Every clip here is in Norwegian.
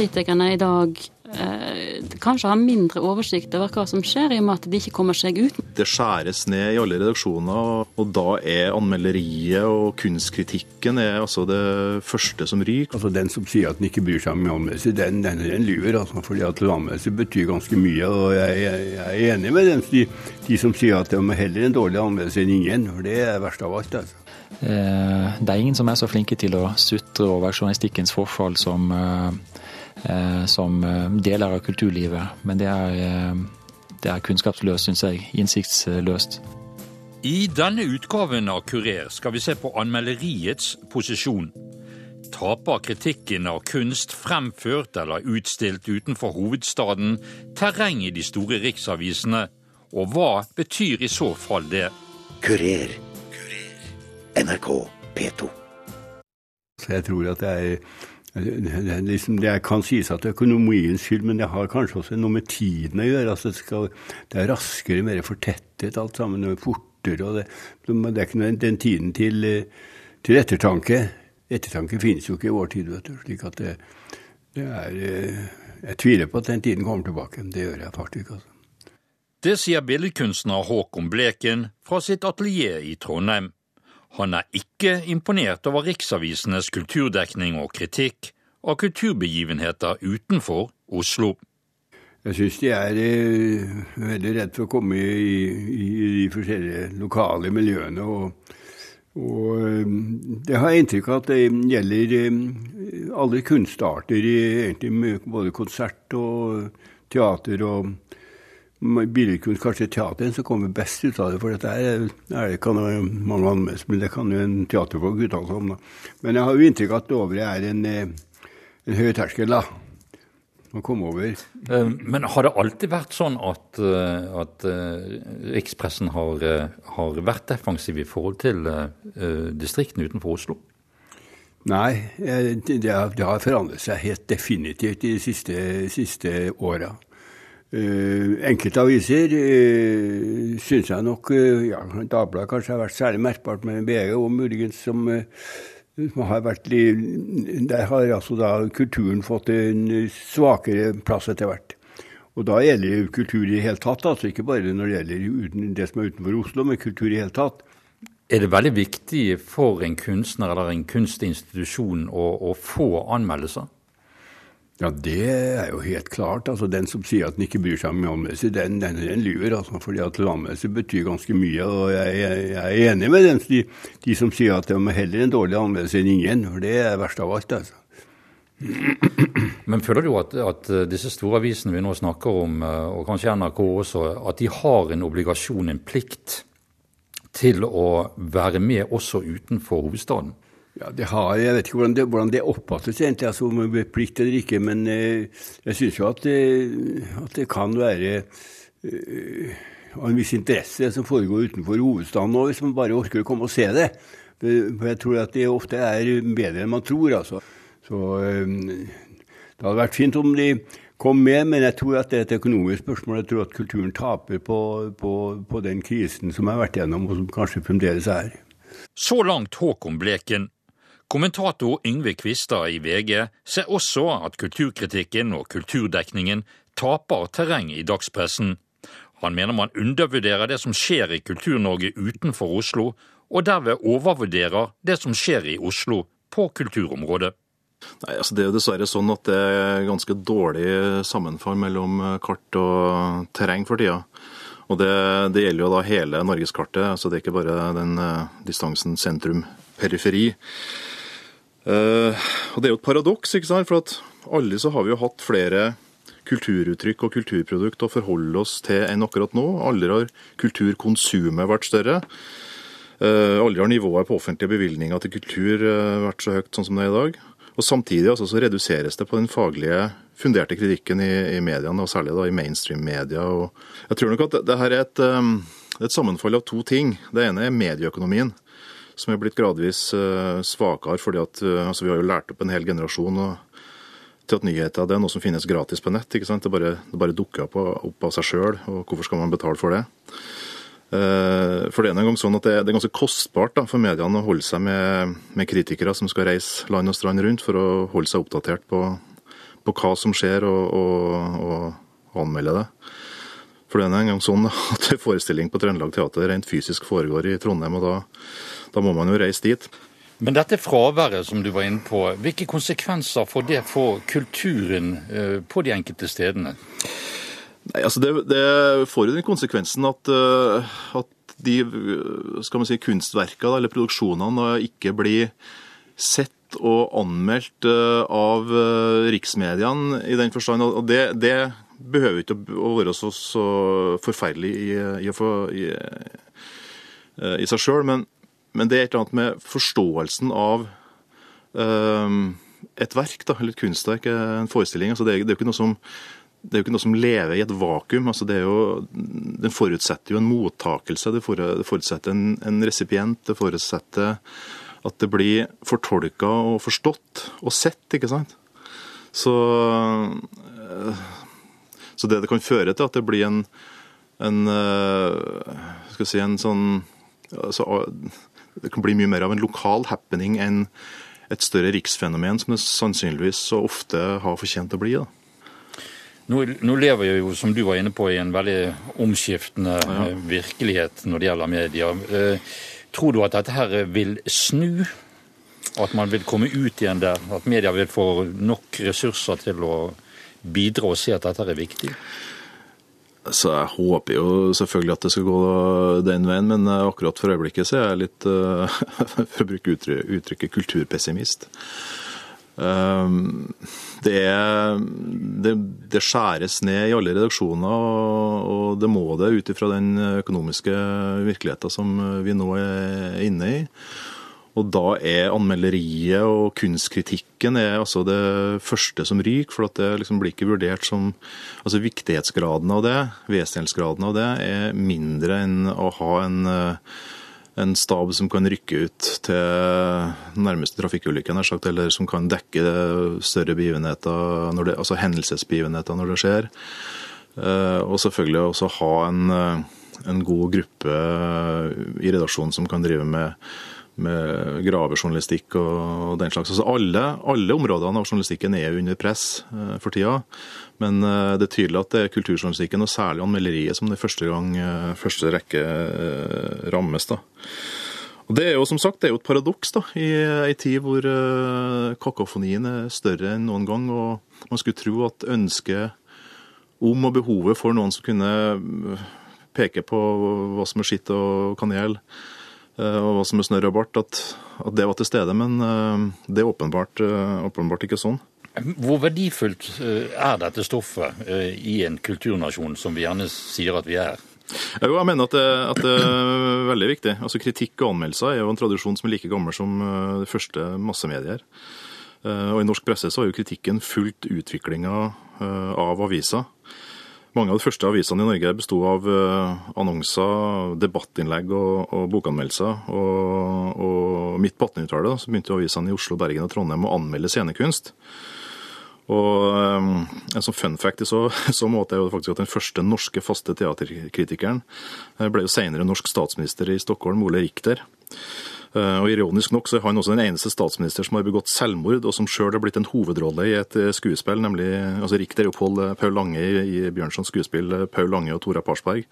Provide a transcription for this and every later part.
kulturkritikerne i dag eh, kanskje har mindre oversikt over hva som skjer, i og med at de ikke kommer seg ut. Det skjæres ned i alle redaksjoner, og da er anmelderiet og kunstkritikken er altså det første som ryker. Altså Den som sier at den ikke bryr seg om anmeldelser, den, den, den lyver. Altså, fordi at anmeldelser betyr ganske mye. og Jeg, jeg, jeg er enig med dem, de, de, som sier at de er heller en dårlig anmeldelse enn ingen. for Det er verst av alt. altså. Eh, det er ingen som er så flinke til å sutre over journalistikkens forfall som, eh, som deler av kulturlivet. Men det er, det er kunnskapsløst, syns jeg. Innsiktsløst. I denne utgaven av Kurer skal vi se på anmelderiets posisjon. Taper kritikken av kunst fremført eller utstilt utenfor hovedstaden terreng i de store riksavisene? Og hva betyr i så fall det? Kurer NRK P2. Så jeg tror at det er, det, er liksom, det kan sies at det er økonomiens skyld, men det har kanskje også noe med tiden å gjøre. Altså det, skal, det, er raskere, mer fortettet alt sammen, og fortere. og Det, det er ikke den tiden til, til, ettertanke. Ettertanke finnes jo ikke i vår tid, vet du. slik at det, er Jeg tviler på at den tiden kommer tilbake. Det gjør jeg faktisk. altså. Det sier billedkunstner Håkon Bleken fra sitt atelier i Trondheim. Han er ikke imponert over riksavisenes kulturdekning og kritikk av kulturbegivenheter utenfor Oslo. Jeg syns de er eh, veldig redd for å komme i, i, de forskjellige lokale miljøene. Og, og eh, det har jeg inntrykk av at det gjelder eh, alle kunstarter, egentlig både konsert og teater og billedkunst, kanskje teateren, som kommer best ut av det. For dette er, er det kan jo mange anmeldelser, men det kan jo en teaterfolk uttale seg om. da. Men jeg har jo inntrykk av at Dovre er en, eh, en høy terskel da, å komme over. Eh, men har det alltid vært sånn at, eh, at rikspressen har, har, vært defensiv i forhold til distriktene utenfor Oslo? Nei, det har, det har forandret seg helt definitivt de siste, siste åra. Uh, enkelte aviser uh, syns jeg nok uh, ja, Dagbladet kanskje har vært særlig merkbart, men VG og muligens som, har vært Der har altså da kulturen fått en svakere plass etter hvert. Og da gjelder kultur i det hele tatt, altså ikke bare når det gjelder det som er utenfor Oslo, men kultur i det hele tatt. Er det veldig viktig for en kunstner eller en kunstinstitusjon å, å få anmeldelser? Ja, det er jo helt klart. Altså, Den som sier at den ikke bryr seg om anmeldelse, den, den, den lyver. Altså, fordi at anmeldelse betyr ganske mye. og Jeg, jeg, jeg er enig med dem, de, de, som sier at de er heller en dårlig anmeldelse enn ingen. For det er verst av alt. altså. Men føler du at, at disse store avisene vi nå snakker om, og kanskje NRK også, at de har en obligasjon, en plikt, til å være med også utenfor hovedstaden? Ja, det har, Jeg vet ikke hvordan det, hvordan det oppfattes egentlig, altså om det blir plikt eller ikke. Men eh, jeg syns jo at det, at det, kan være eh, en viss interesse som foregår utenfor hovedstaden nå, hvis man bare orker å komme og se det. For jeg tror at det ofte er bedre enn man tror, altså. Så eh, det hadde vært fint om de kom med, men jeg tror at det er et økonomisk spørsmål. Jeg tror at kulturen taper på, på, på den krisen som har vært gjennom, og som kanskje fremdeles er. Så langt Håkon Bleken. Kommentator Yngve Kvistad i VG ser også at kulturkritikken og kulturdekningen taper terreng i dagspressen. Han mener man undervurderer det som skjer i Kultur-Norge utenfor Oslo, og derved overvurderer det som skjer i Oslo på kulturområdet. Nei, altså Det er jo dessverre sånn at det er ganske dårlig sammenfall mellom kart og terreng for tida. Og det, det, gjelder jo da hele norgeskartet, så det er ikke bare den uh, distansen sentrum-periferi. Uh, og Det er jo et paradoks, ikke sant? for at alle så har vi jo hatt flere kulturuttrykk og kulturprodukt å forholde oss til enn akkurat nå. Aldri har kulturkonsumet vært større. Uh, aldri har nivået på offentlige bevilgninger til kultur uh, vært så høyt sånn som det er i dag. Og Samtidig altså, så reduseres det på den faglige, funderte kritikken i, i mediene, og særlig da i mainstream-media. Jeg tror nok at det, det her er et, et sammenfall av to ting. Det ene er medieøkonomien som er blitt gradvis uh, svakere. fordi at uh, altså Vi har jo lært opp en hel generasjon til at nyheter det er noe som finnes gratis på nett. Det bare, det bare dukker opp, opp av seg sjøl, og hvorfor skal man betale for det? Uh, for det er en gang sånn at det, det er ganske kostbart da, for mediene å holde seg med, med, kritikere som skal reise land og strand rundt for å holde seg oppdatert på, på hva som skjer, og, og, og anmelde det. For det er en gang sånn at forestilling på Trøndelag Teater rent fysisk foregår i Trondheim, og da, da må man jo reise dit. Men dette fraværet som du var inne på, hvilke konsekvenser får det for kulturen eh, på de enkelte stedene? Nei, altså det, det får jo den konsekvensen at, eh, at de skal man si, kunstverkene eller produksjonene ikke blir sett og anmeldt eh, av riksmediene i den forstand. Og det, det behøver ikke å være så, så forferdelig i, i, i, i seg sjøl, men, men, det er et eller annet med forståelsen av um, et verk, da, eller et kunstverk, en forestilling. Altså det, det, er ikke noe som det er jo ikke noe som lever i et vakuum. altså det er jo, Den forutsetter jo en mottakelse, det forutsetter en, en resipient. Det forutsetter at det blir fortolka og forstått og sett, ikke sant. Så så det det kan føre til, at det blir en, en eh, skal si, en sånn altså, Det kan bli mye mer av en lokal happening enn et større riksfenomen, som det sannsynligvis så ofte har fortjent å bli. da. Nå, nå, lever jeg jo, som du var inne på, i en veldig omskiftende ja. Virkelighet når det gjelder media. Eh, tror du at dette her vil snu? At man vil komme ut igjen der? At media vil få nok ressurser til å bidra og se at dette er viktig? Så Jeg håper jo selvfølgelig at det skal gå den veien, men akkurat for øyeblikket så er jeg litt, eh, for å bruke uttrykket, kulturpessimist. Ehm, det, det, det, skjæres ned i alle redaksjoner, og det må det ut ifra den økonomiske virkeligheten som vi nå er inne i. Og da er anmelderiet og kunstkritikken er altså det første som ryker. For det liksom blir ikke vurdert som Altså viktighetsgraden av det, vesentlighetsgraden av det, er mindre enn å ha en, eh, en stab som kan rykke ut til nærmeste trafikkulykke, eller som kan dekke større begivenheter, det, altså hendelsesbegivenheter når det skjer. Eh, og selvfølgelig også ha en, eh, en god gruppe i redaksjonen som kan drive med med gravejournalistikk og den slags. Altså alle, alle, områdene av journalistikken er under press eh, for tida. Men eh, det er tydelig at det er kulturjournalistikken, og særlig anmelderiet, som det første gang, eh, første rekke rammes. da. Og Det er jo som sagt, jo et paradoks da, i ei tid hvor kakofonien er større enn noen gang. og Man skulle tro at ønsket om og behovet for noen som kunne peke på hva som er skitt og kanel, og hva som er snørr og bart, at, at, det var til stede. Men eh, det er åpenbart, eh, åpenbart ikke sånn. Hvor verdifullt er dette stoffet i en kulturnasjon som vi gjerne sier at vi er? Jo, jeg mener at det, at det, er veldig viktig. Altså Kritikk og anmeldelser er jo en tradisjon som er like gammel som de første massemedier. Og I norsk presse så har jo kritikken fulgt utviklinga av aviser. Mange av de første avisene i Norge besto av eh, annonser, debattinnlegg og, og bokanmeldelser. Og, og midt på 1800-tallet begynte avisene i Oslo, Bergen og Trondheim å anmelde scenekunst. Og um, En sånn fun fact i så, så, måte er jo faktisk at den første norske faste teaterkritikeren eh, ble jo senere norsk statsminister i Stockholm, Ole Richter. Eh, og Ironisk nok så er han også den eneste statsminister som har begått selvmord, og som sjøl har blitt en hovedrolle i et eh, skuespill, nemlig altså Richter og Paul, eh, Lange i Bjørnsons skuespill 'Paul Lange og Tora Parsberg',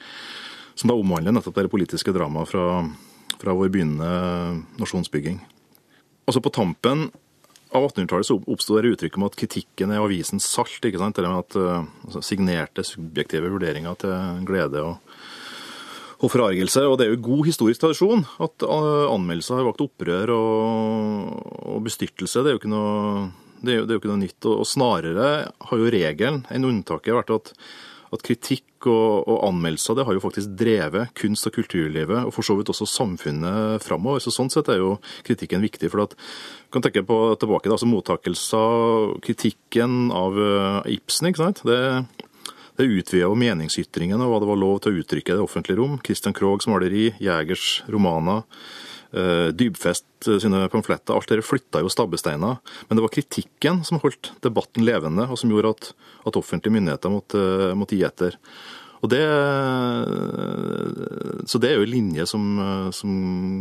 som da omhandler nettopp det politiske dramaet fra, fra vår begynnende nasjonsbygging. Altså På tampen av 1800-tallet så oppsto det uttrykk om at kritikken er avisens salt. ikke sant? Eller at altså, Signerte subjektive vurderinger til glede og og forargelse. Og det er jo god historisk tradisjon at eh, anmeldelser har vakt opprør og, og bestyrtelse. Det er jo ikke noe, det er jo, det er jo ikke noe nytt. Og, snarere har jo regelen enn unntaket vært at, at kritikk og, og, anmeldelser det har jo faktisk drevet kunst- og kulturlivet, og for så vidt også samfunnet, framover. Så sånn sett er jo kritikken viktig. for at kan tenke på tilbake, altså Mottakelser, kritikken av eh, Ibsen. ikke sant? Det, det utvida jo meningsytringene og hva det var lov til å uttrykke i det offentlige rom. Christian Kroghs maleri, Jægers romaner, eh, Dybfest sine pamfletter. Alt dette flytta jo stabbesteiner. Men det var kritikken som holdt debatten levende, og som gjorde at, at offentlige myndigheter måtte, måtte gi etter. Og det, så det er jo en linje som, som,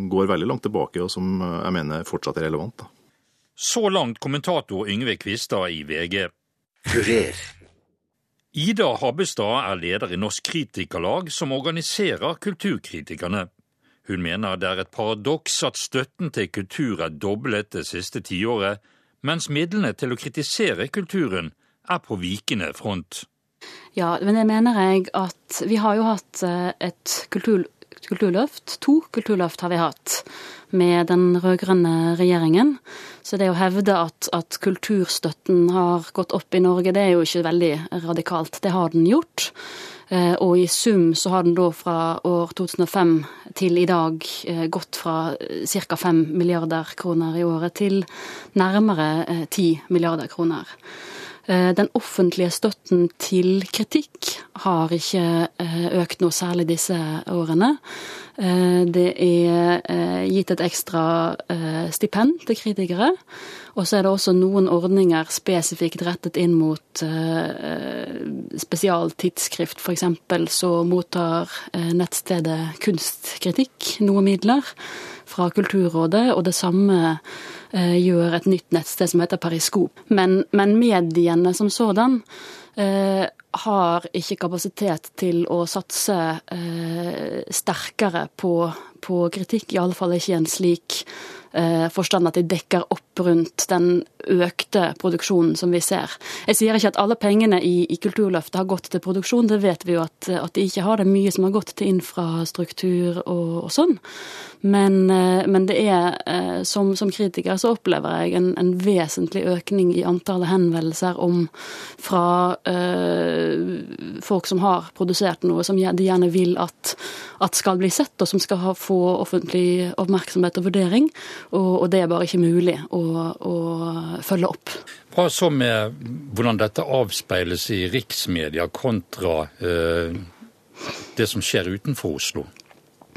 går veldig langt tilbake, og som jeg mener fortsatt er relevant. Da. Så langt kommentator Yngve Kvistad i VG. Kurer. Ida Habestad er leder i Norsk Kritikerlag, som organiserer kulturkritikerne. Hun mener det er et paradoks at støtten til kultur er doblet det siste tiåret, mens midlene til å kritisere kulturen er på vikende front. Ja, men det mener jeg at vi har jo hatt eh, et kultur, kulturløft. To kulturløft har vi hatt med den rød-grønne regjeringen. Så det å hevde at, at, kulturstøtten har gått opp i Norge, det er jo ikke veldig radikalt. Det har den gjort. Eh, og i sum så har den da fra år 2005 til i dag eh, gått fra ca. 5 milliarder kroner i året til nærmere 10 milliarder kroner. Eh, den offentlige støtten til kritikk har ikke eh, økt noe særlig disse årene. Eh, det er gitt et ekstra stipend til kritikere. Og så er det også noen ordninger spesifikt rettet inn mot spesialtidsskrift. F.eks. så mottar nettstedet Kunstkritikk noe midler fra Kulturrådet, og det samme gjør et nytt nettsted som heter Periskop. Men, men mediene som sådan eh, har ikke kapasitet til å satse eh, sterkere på, på kritikk, iallfall ikke i en slik eh, forstand at de dekker opp rundt den økte produksjonen som vi ser. Jeg sier ikke at alle pengene i, i Kulturløftet har gått til produksjon, det vet vi jo at, at, de ikke har. Det er mye som har gått til infrastruktur og, og sånn. Men, eh, men, det er, eh, som, som, kritiker så opplever jeg en, en, vesentlig økning i antallet henvendelser om fra øh, folk som har produsert noe som de gjerne vil at, at skal bli sett, og som skal ha, få offentlig oppmerksomhet og vurdering. Og, og det er bare ikke mulig å, å følge opp. Hva så med hvordan dette avspeiles i riksmedia kontra eh, det som skjer utenfor Oslo?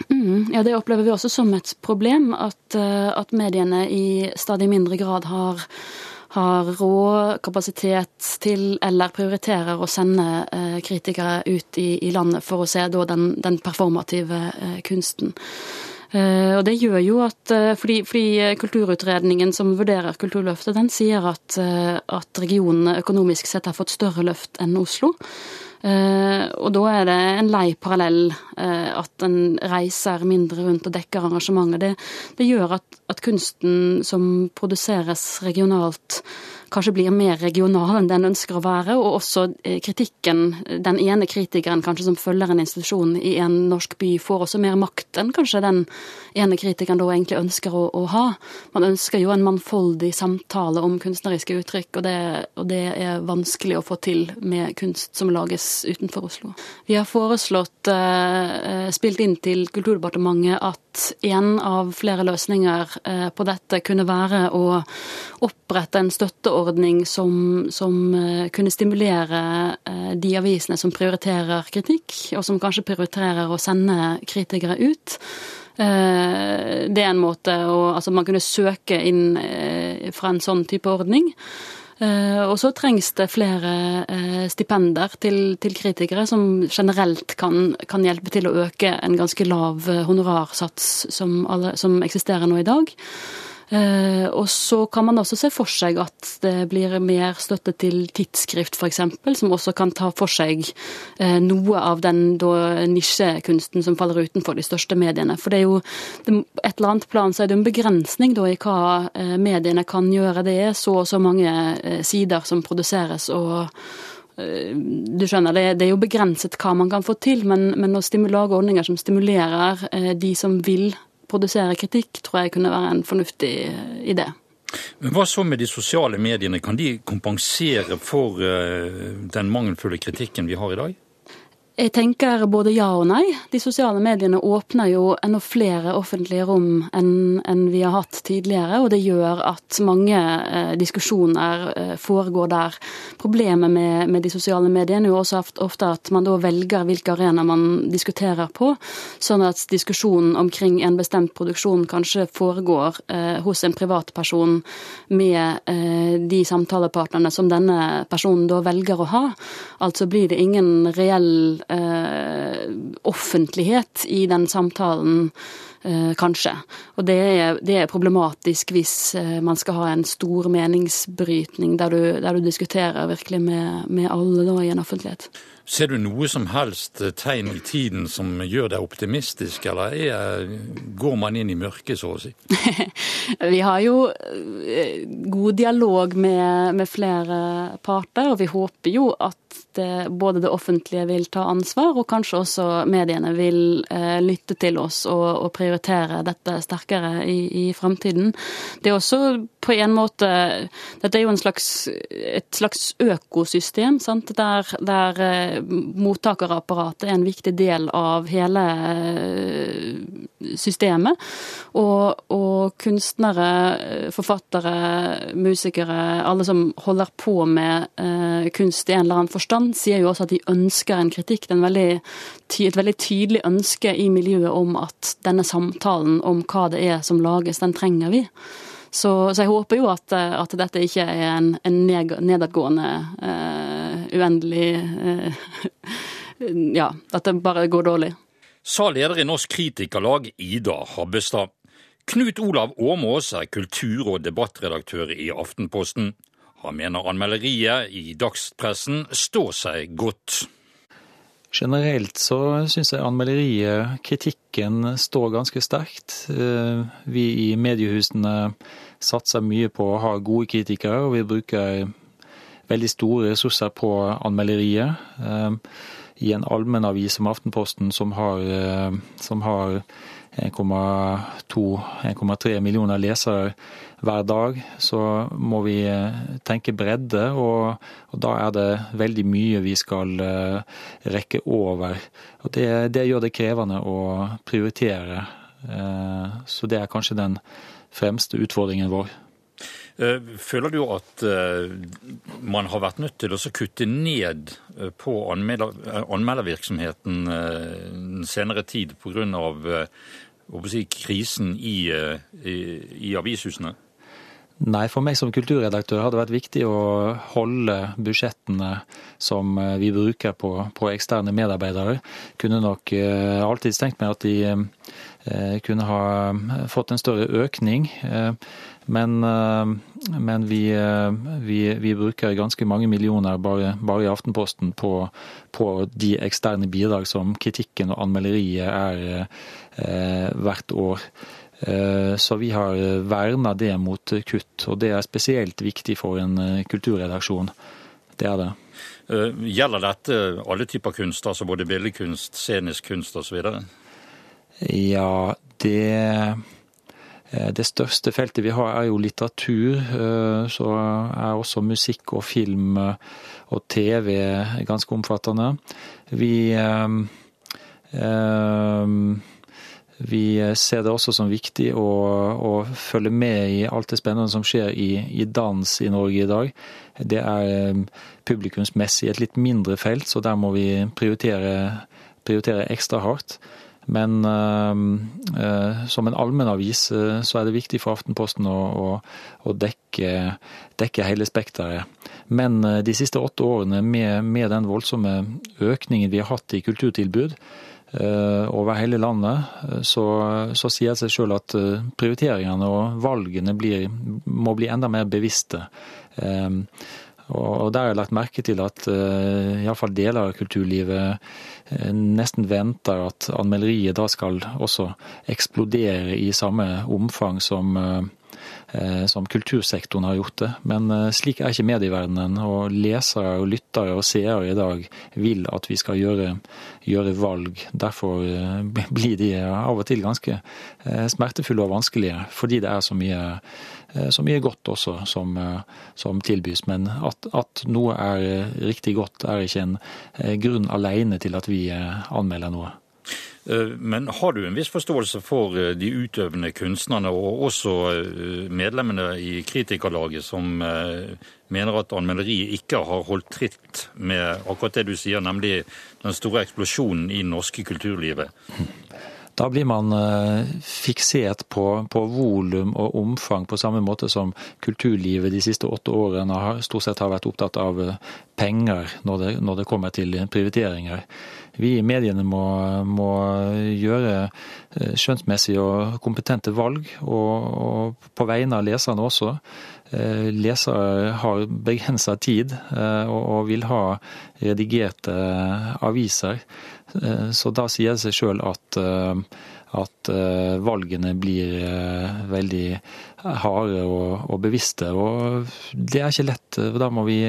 Mm, ja, Det opplever vi også som et problem, at, eh, at mediene i stadig mindre grad har, har råd, kapasitet til eller prioriterer å sende eh, kritikere ut i, i, landet for å se da, den, den performative eh, kunsten. Eh, og det gjør jo at eh, fordi, fordi, Kulturutredningen som vurderer Kulturløftet, den sier at, eh, at regionene økonomisk sett har fått større løft enn Oslo. Og da er det en lei parallell at en reiser mindre rundt og dekker arrangementer. Det, det gjør at, at kunsten som produseres regionalt, kanskje blir mer regional enn den ønsker å være, og også eh, kritikken, den ene kritikeren kanskje som følger en institusjon i en norsk by, får også mer makt enn kanskje den ene kritikeren da egentlig ønsker å, å ha. Man ønsker jo en mannfoldig samtale om kunstneriske uttrykk, og det, og det, er vanskelig å få til med kunst som lages utenfor Oslo. Vi har foreslått, eh, spilt inn til Kulturdepartementet, at en av flere løsninger uh, på dette kunne være å opprette en støtteordning som, som eh, kunne stimulere eh, de avisene som prioriterer kritikk, og som kanskje prioriterer å sende kritikere ut. Eh, det er en måte å Altså man kunne søke inn fra en sånn type ordning. Og så trengs det flere stipender til, til kritikere som generelt kan, kan, hjelpe til å øke en ganske lav honorarsats som, alle, som eksisterer nå i dag. Eh, og så kan man også se for seg at det blir mer støtte til tidsskrift f.eks., som også kan ta for seg eh, noe av den nisjekunsten som faller utenfor de største mediene. For det er jo et eller annet plan så er det en begrensning da, i hva eh, mediene kan gjøre. Det er så og så mange sider som produseres. og du skjønner, det, er jo begrenset hva man kan få til, men, men å lage ordninger som stimulerer de som vil produsere kritikk, tror jeg kunne være en fornuftig eh, idé. Men Hva så med de sosiale mediene? Kan de kompensere for eh, den mangelfulle kritikken vi har i dag? Jeg tenker både ja og nei. De sosiale mediene åpner jo enda flere offentlige rom enn, vi har hatt tidligere, og det gjør at mange eh, diskusjoner eh, foregår der. Problemet med, de sosiale mediene er jo også ofte at man da velger hvilke arenaer man diskuterer på, sånn at diskusjonen omkring en bestemt produksjon kanskje foregår eh, hos en privatperson med de samtalepartnerne som denne personen da velger å ha. Altså blir det ingen reell offentlighet i den samtalen. Eh, kanskje. Og det er, det er, problematisk hvis eh, man skal ha en stor meningsbrytning der du, der du diskuterer virkelig med, med alle da, i en offentlighet. Ser du noe som helst tegn i tiden som gjør deg optimistisk, eller er, går man inn i mørket, så å si? vi har jo eh, god dialog med, med, flere parter, og vi håper jo at det, både det offentlige vil ta ansvar, og kanskje også mediene vil eh, lytte til oss og, og, prioritere dette sterkere i, i fremtiden. Det er også på en måte Dette er jo slags, et slags økosystem, sant? der, der eh, mottakerapparatet er en viktig del av hele eh, systemet. Og, og, kunstnere, forfattere, musikere, alle som holder på med kunst i en eller annen forstand, sier jo også at de ønsker en kritikk. Det er en veldig, et veldig tydelig ønske i miljøet om at denne samtalen om hva det er som lages, den trenger vi. Så, så jeg håper jo at, at, dette ikke er en, en nedadgående, uh, uendelig uh, Ja, at det bare går dårlig sa leder i Norsk Kritikerlag, Ida Habbestad. Knut Olav Åmås er kultur- og debattredaktør i Aftenposten. Han mener anmelderiet i dagspressen står seg godt. Generelt så syns jeg anmelderiet, kritikken, står ganske sterkt. Eh, vi i mediehusene satser mye på å ha gode kritikere, og vi bruker veldig store ressurser på anmelderiet. Eh, i en allmennavis som Aftenposten, som har, som har 1,2-1,3 millioner lesere hver dag, så må vi eh, tenke bredde. Og, og, da er det veldig mye vi skal eh, rekke over. Og det, det gjør det krevende å prioritere. Så det er kanskje den fremste utfordringen vår. Eh, føler du at eh, man har vært nødt til å kutte ned eh, på anmeldervirksomheten den senere tid pga. Si, krisen i, i, i avishusene? Nei, for meg som kulturredaktør har det vært viktig å holde budsjettene som vi bruker på, på eksterne medarbeidere. Kunne nok alltid tenkt meg at de kunne ha fått en større økning. Men, eh, men vi, eh, vi, vi, bruker ganske mange millioner bare, bare i Aftenposten på, på, de eksterne bidrag som kritikken og anmelderiet er eh, hvert år. Eh, så vi har verna det mot kutt, og det er spesielt viktig for en kulturredaksjon. Det er det. Gjelder dette alle typer kunst, altså både billedkunst, scenisk kunst osv.? Ja, det det største feltet vi har er jo litteratur. Eh, så er også musikk og film eh, og TV ganske omfattende. Vi, vi ser det også som viktig å, å, følge med i alt det spennende som skjer i, i dans i Norge i dag. Det er publikumsmessig et litt mindre felt, så der må vi prioritere, prioritere ekstra hardt. Men uh, som en allmennavis uh, så er det viktig for Aftenposten å, å, å dekke, dekke, hele spekteret. Men uh, de siste åtte årene med, med, den voldsomme økningen vi har hatt i kulturtilbud over hele landet, så, så sier det seg sjøl at prioriteringene og valgene blir, må bli enda mer bevisste. Og der har jeg lagt merke til at uh, iallfall deler av kulturlivet uh, nesten venter at anmelderiet da skal også eksplodere i samme omfang som, uh, som kultursektoren har gjort det. Men slik er ikke medieverdenen, og lesere og lyttere og seere i dag vil at vi skal gjøre, gjøre valg. Derfor blir de av og til ganske smertefulle og vanskelige, fordi det er så mye Eh, så mye godt også som, eh, som tilbys. Men at, at, noe er eh, riktig godt, er ikke en grunn alene til at vi anmelder noe. Men har du en viss forståelse for de utøvende kunstnerne, og også medlemmene i Kritikerlaget, som mener at anmelderiet ikke har holdt tritt med akkurat det du sier, nemlig den store eksplosjonen i norske kulturlivet? Da blir man fiksert på, på volum og omfang på samme måte som kulturlivet de siste åtte årene har, stort sett har vært opptatt av penger når det, når det kommer til prioriteringer. Vi i mediene må, må gjøre skjønnsmessige og kompetente valg, og, og på vegne av leserne også. Eh, lesere har begrensa tid eh, og vil ha redigerte aviser. Eh, så da sier det seg sjøl at, at, valgene blir veldig harde og, og, bevisste. Og det er ikke lett. Da må vi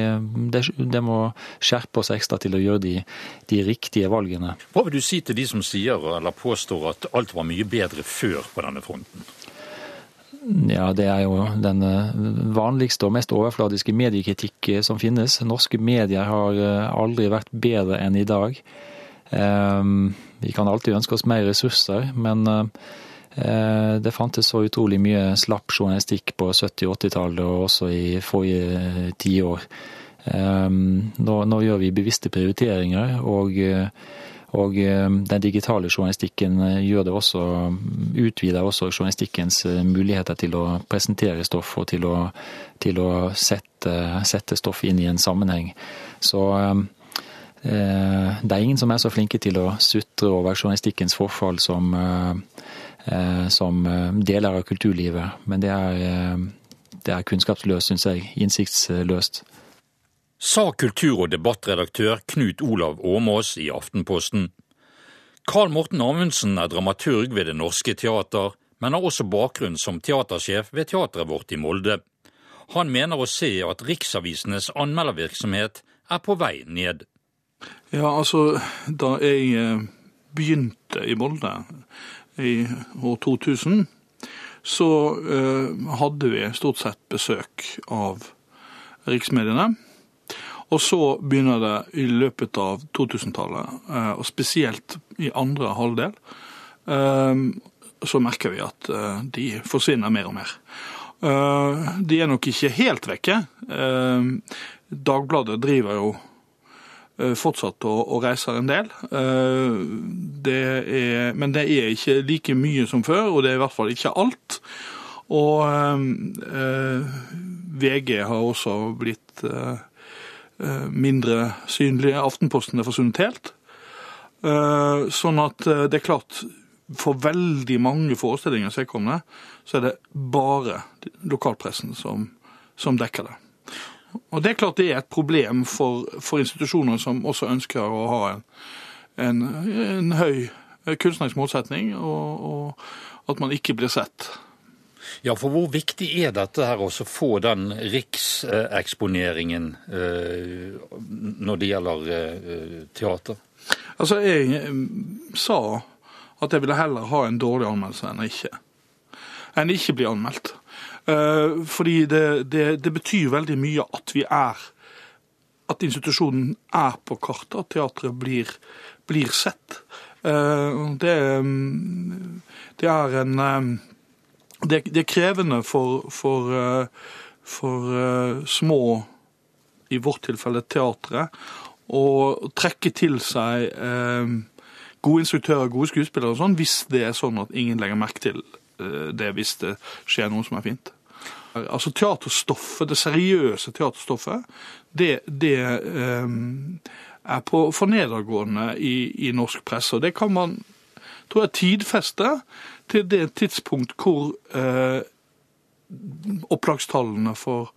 det, må skjerpe oss ekstra til å gjøre de, de riktige valgene. Hva vil du si til de som sier eller påstår at alt var mye bedre før på denne fronten? Ja, det er jo den eh, vanligste og mest overfladiske mediekritikk som finnes. Norske medier har eh, aldri vært bedre enn i dag. Ehm, vi kan alltid ønske oss mer ressurser, men eh, det fantes så utrolig mye slapp journalistikk på 70- og 80-tallet og også i forrige tiår. Ehm, nå, nå gjør vi bevisste prioriteringer. og og eh, den digitale journalistikken eh, gjør det også, utvider også journalistikkens eh, muligheter til å presentere stoff og til å, til å sette, sette, stoff inn i en sammenheng. Så det er ingen som er så flinke til å sutre over journalistikkens forfall som, som deler av kulturlivet. Men det er, det er kunnskapsløst, syns jeg. Innsiktsløst sa kultur- og debattredaktør Knut Olav Åmås i Aftenposten. Carl Morten Amundsen er dramaturg ved Det Norske Teater, men har også bakgrunn som teatersjef ved teatret vårt i Molde. Han mener å se at riksavisenes anmeldervirksomhet er på vei ned. Ja, altså, da jeg eh, begynte i Molde i år 2000, så uh, hadde vi stort sett besøk av riksmediene. Og så begynner det i løpet av 2000-tallet, eh, og spesielt i andre halvdel, eh, så merker vi at eh, de forsvinner mer og mer. De er nok ikke helt vekke. Dagbladet driver jo fortsatt å, å reise en del. Det er, men det er ikke like mye som før, og det er i hvert fall ikke alt. Og VG har også blitt Eh, mindre synlige. Aftenposten er forsvunnet helt. Eh, sånn at eh, det er klart, for veldig mange forestillinger vedkommende, så er det bare lokalpressen som, som, dekker det. Og det er klart det er et problem for, for institusjoner som også ønsker å ha en, en, en høy kunstnerisk målsetning, og, og at man ikke blir sett. Ja, for hvor viktig er dette her å få den rikseksponeringen eh, når det gjelder eh, teater? Altså, jeg eh, sa at jeg ville heller ha en dårlig anmeldelse enn ikke. Enn ikke bli anmeldt. Fordi det, det, det betyr veldig mye at vi er At institusjonen er på kartet, at teatret blir, blir sett. Det, det er en det, det, er krevende for, for, eh, for små, i vårt tilfelle teatret, å trekke til seg gode instruktører, gode skuespillere og sånn, hvis det er sånn at ingen legger merke til uh, det hvis det skjer noe som er fint. Altså Teaterstoffet, det seriøse teaterstoffet, det, det er på for nedadgående i, i norsk presse. Og det kan man tror jeg tidfeste til det tidspunkt hvor uh, opplagstallene for,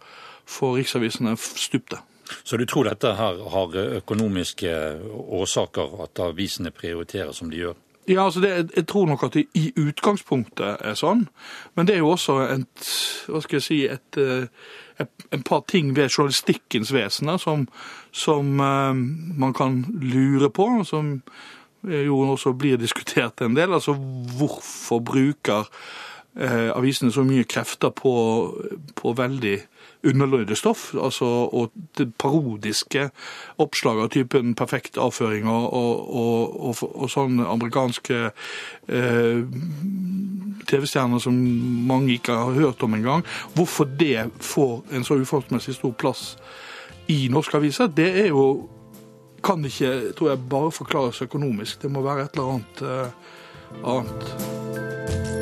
for riksavisene stupte. Så du tror dette her har økonomiske årsaker, at avisene prioriterer som de gjør? Ja, altså det, Jeg tror nok at det i utgangspunktet er sånn. Men det er jo også et, hva skal jeg si, et, eh, et, et par ting ved journalistikkens vesen som, som uh, man kan lure på. som jo også blir diskutert en del. Altså hvorfor bruker eh, avisene så mye krefter på, på veldig underløyde stoff, altså og parodiske oppslag av typen perfekt avføring og, og, og, og sånne amerikanske eh, TV-stjerner som mange ikke har hørt om engang. Hvorfor det får en så uforholdsmessig stor plass i norske aviser, det er jo kan ikke tror jeg, bare forklares økonomisk. Det må være et eller annet Eh, annet.